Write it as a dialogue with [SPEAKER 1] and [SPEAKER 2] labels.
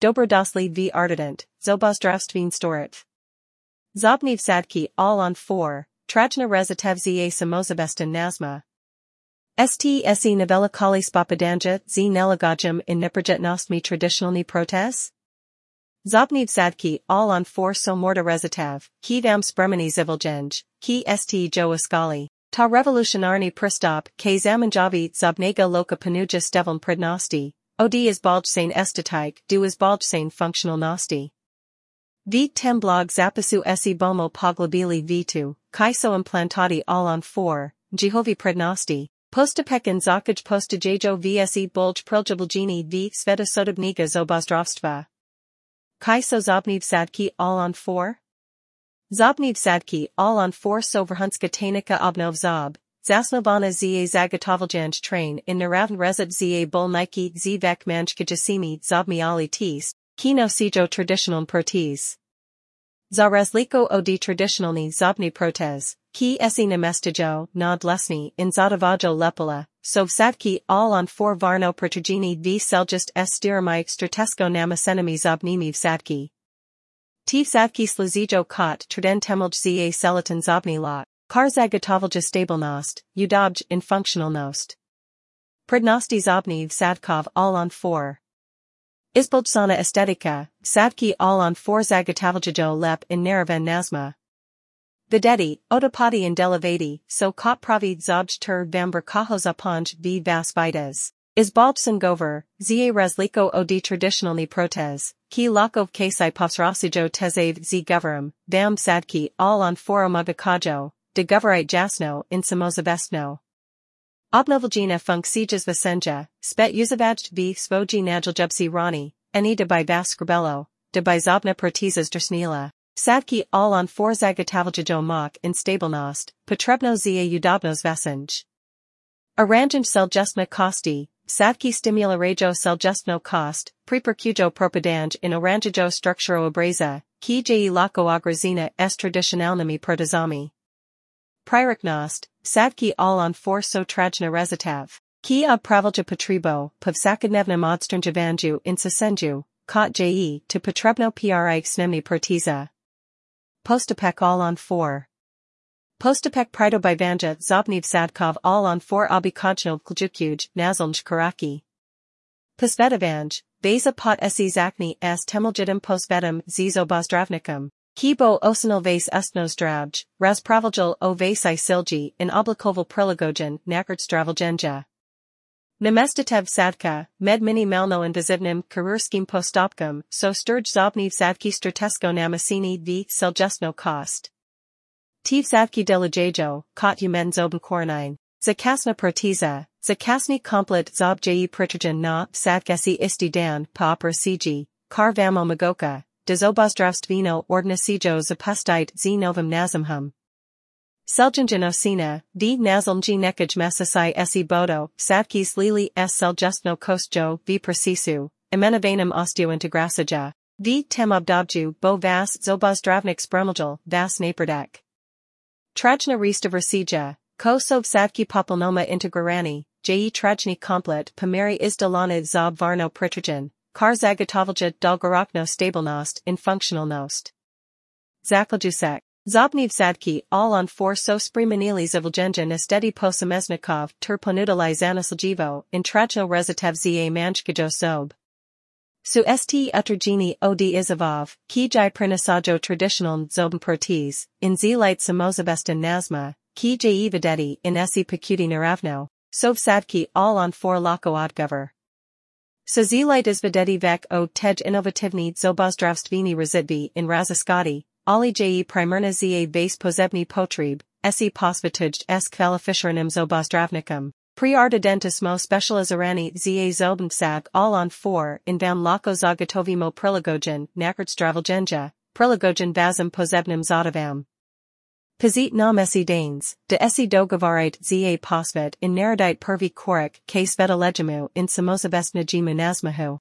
[SPEAKER 1] Dobrodosli v Artident, Zobozdravstveen storit. Zobniv sadki all on 4, Trajna rezitev za samozabestin nazma. St. se novella kali spopadanja z nelegajum in neprojetnostmi traditionalni protes? Zobniv sadki all on 4 so rezitev, ki vam spremeni ziviljenj, ki st jo iskali. Ta revolutionarni pristop k zamanjavi zobnega loka panuja stevan prednosti, od is baljsane estetik du is baljsane functional nosti. V tem blog zapisu esi bomo poglobili v2, kaiso implantati all on 4, Jehovi prednosti, postapekin zakaj postajejo vse bulj priljabilgini v sveta sodobniga zobozdravstva. Kaiso zobniv sadki all on 4? Zobniv sadki all on 4 sovrhunska tanika obnov zob, Zasnovana za zagatovaljanj train in naravn rezet za bol nike zvek manjka jasimi zobmi ali tis, kino sijo traditional protes. Za razliko od traditionalni zobni protez, ki esi namestajo nad lesni in zadavajo lepala, so vsadki all on four varno protegini v seljust estirami stratesko namasenami zobnimi vsadki. Ti vsadki slazijo kot trden temelj za selatin zobni lot. Karzagatovalja stabilnost, udobj in functionalnost. Prednosti zobniv sadkov all on 4. Izboljšana estetika, sadki all on 4 zagatovaljajo lep in naravan nazma. Videti, otopati in delavati, so kot pravi zobj ter vamber kahozapanj v vas vitas. Izboljšan gover, za razliko od traditionalni protez, ki lakov kasai posrasijo tezav z goverum, vam sadki all on 4 omagakajo, de goverite jasno in samozavestno. Obnovelgina funksijas vasenja, spet uzavajt v svoji najiljubsi rani, ani de by vaskrabello, de by zobna protizas drsnila. Sadki all on four zagatavaljajo mok in stabilnost, potrebno za udobnos vasenj. Aranjant seljustna kosti, sadki stimularajo seljustno kost, prepercujo propadanj in oranjajo strukturo obraza, ki je lako agrazina est tradicionalnami protozami. Priroknost, sadki all on four so trajna rezitav. Ki ob pravilja potribo, povsakadnevna modstranjavanju in sasenju, kot je to potrebno pri snemni protiza. Postapek all on four. Postapek pridobivanja zobniv sadkov all on four obikonchno kljukuj nazlnj karaki. Posvetavanj, beza pot esi zakni s temeljidim zizobozdravnikum. Kibo osinal vase estnosdrabj, razpravalgil o vasi silgi in oblikoval prilagogen nakardstravalgenja. Nemestatev sadka, med mini malno invizivnim karurskim postopkum so sturj zobniv sadki stratesko namasini v seljestno kost. Tiv sadki delajejo, kot umen zoben koronine. Zakasna protiza, zakasni komplet zob je pritrogen na isti dan pa cg, kar vamo magoka, Dezobozdravstveno ordnasijo zapustite z novim nazimhum. Seljanjanosina, d nazalnji nekaj mesasai esi bodo, savkis lili s seljustno kostjo v precisu, imenovanim osteointegrasija. V tem obdobju bo vas zobozdravnik spremljal vas napredek. Trajna restavrasija, ko so vsadki popolnoma integrarani, je trajni komplet pomeri izdalana zob varno pritrogen, kar zagatovalja dolgorokno stabilnost in functionalnost. Zaključek. Zobniv sadki all on four so spremenili zaviljenja nestedi posameznikov ter ponudali zanasljivo in trajno rezitev za manjkajo sob. Su st utrgini od izavov, ki jai prinasajo traditional zoben protis, in zelite samozabestin nazma, ki jai videti in esi pecuti naravno, sov sadki all on four lako odgover. Sazilitis videti vek o tej inovativni zobozdravstveni rezidbi in raziskati, ali je primerna za base pozebni potreb, esi posvituj s kvalificernim zobozdravnikom. Priardentismo specializirani za zoben all on 4 in vam lako zagotovimo prilagogen nakardstravalgenja, prilagogen vazim pozebnim zodavam. Pazit nam danes, de esi dogovarite za posvet in narodite pervi korik ke sveta legimu in samozabestna jimu nazmahu.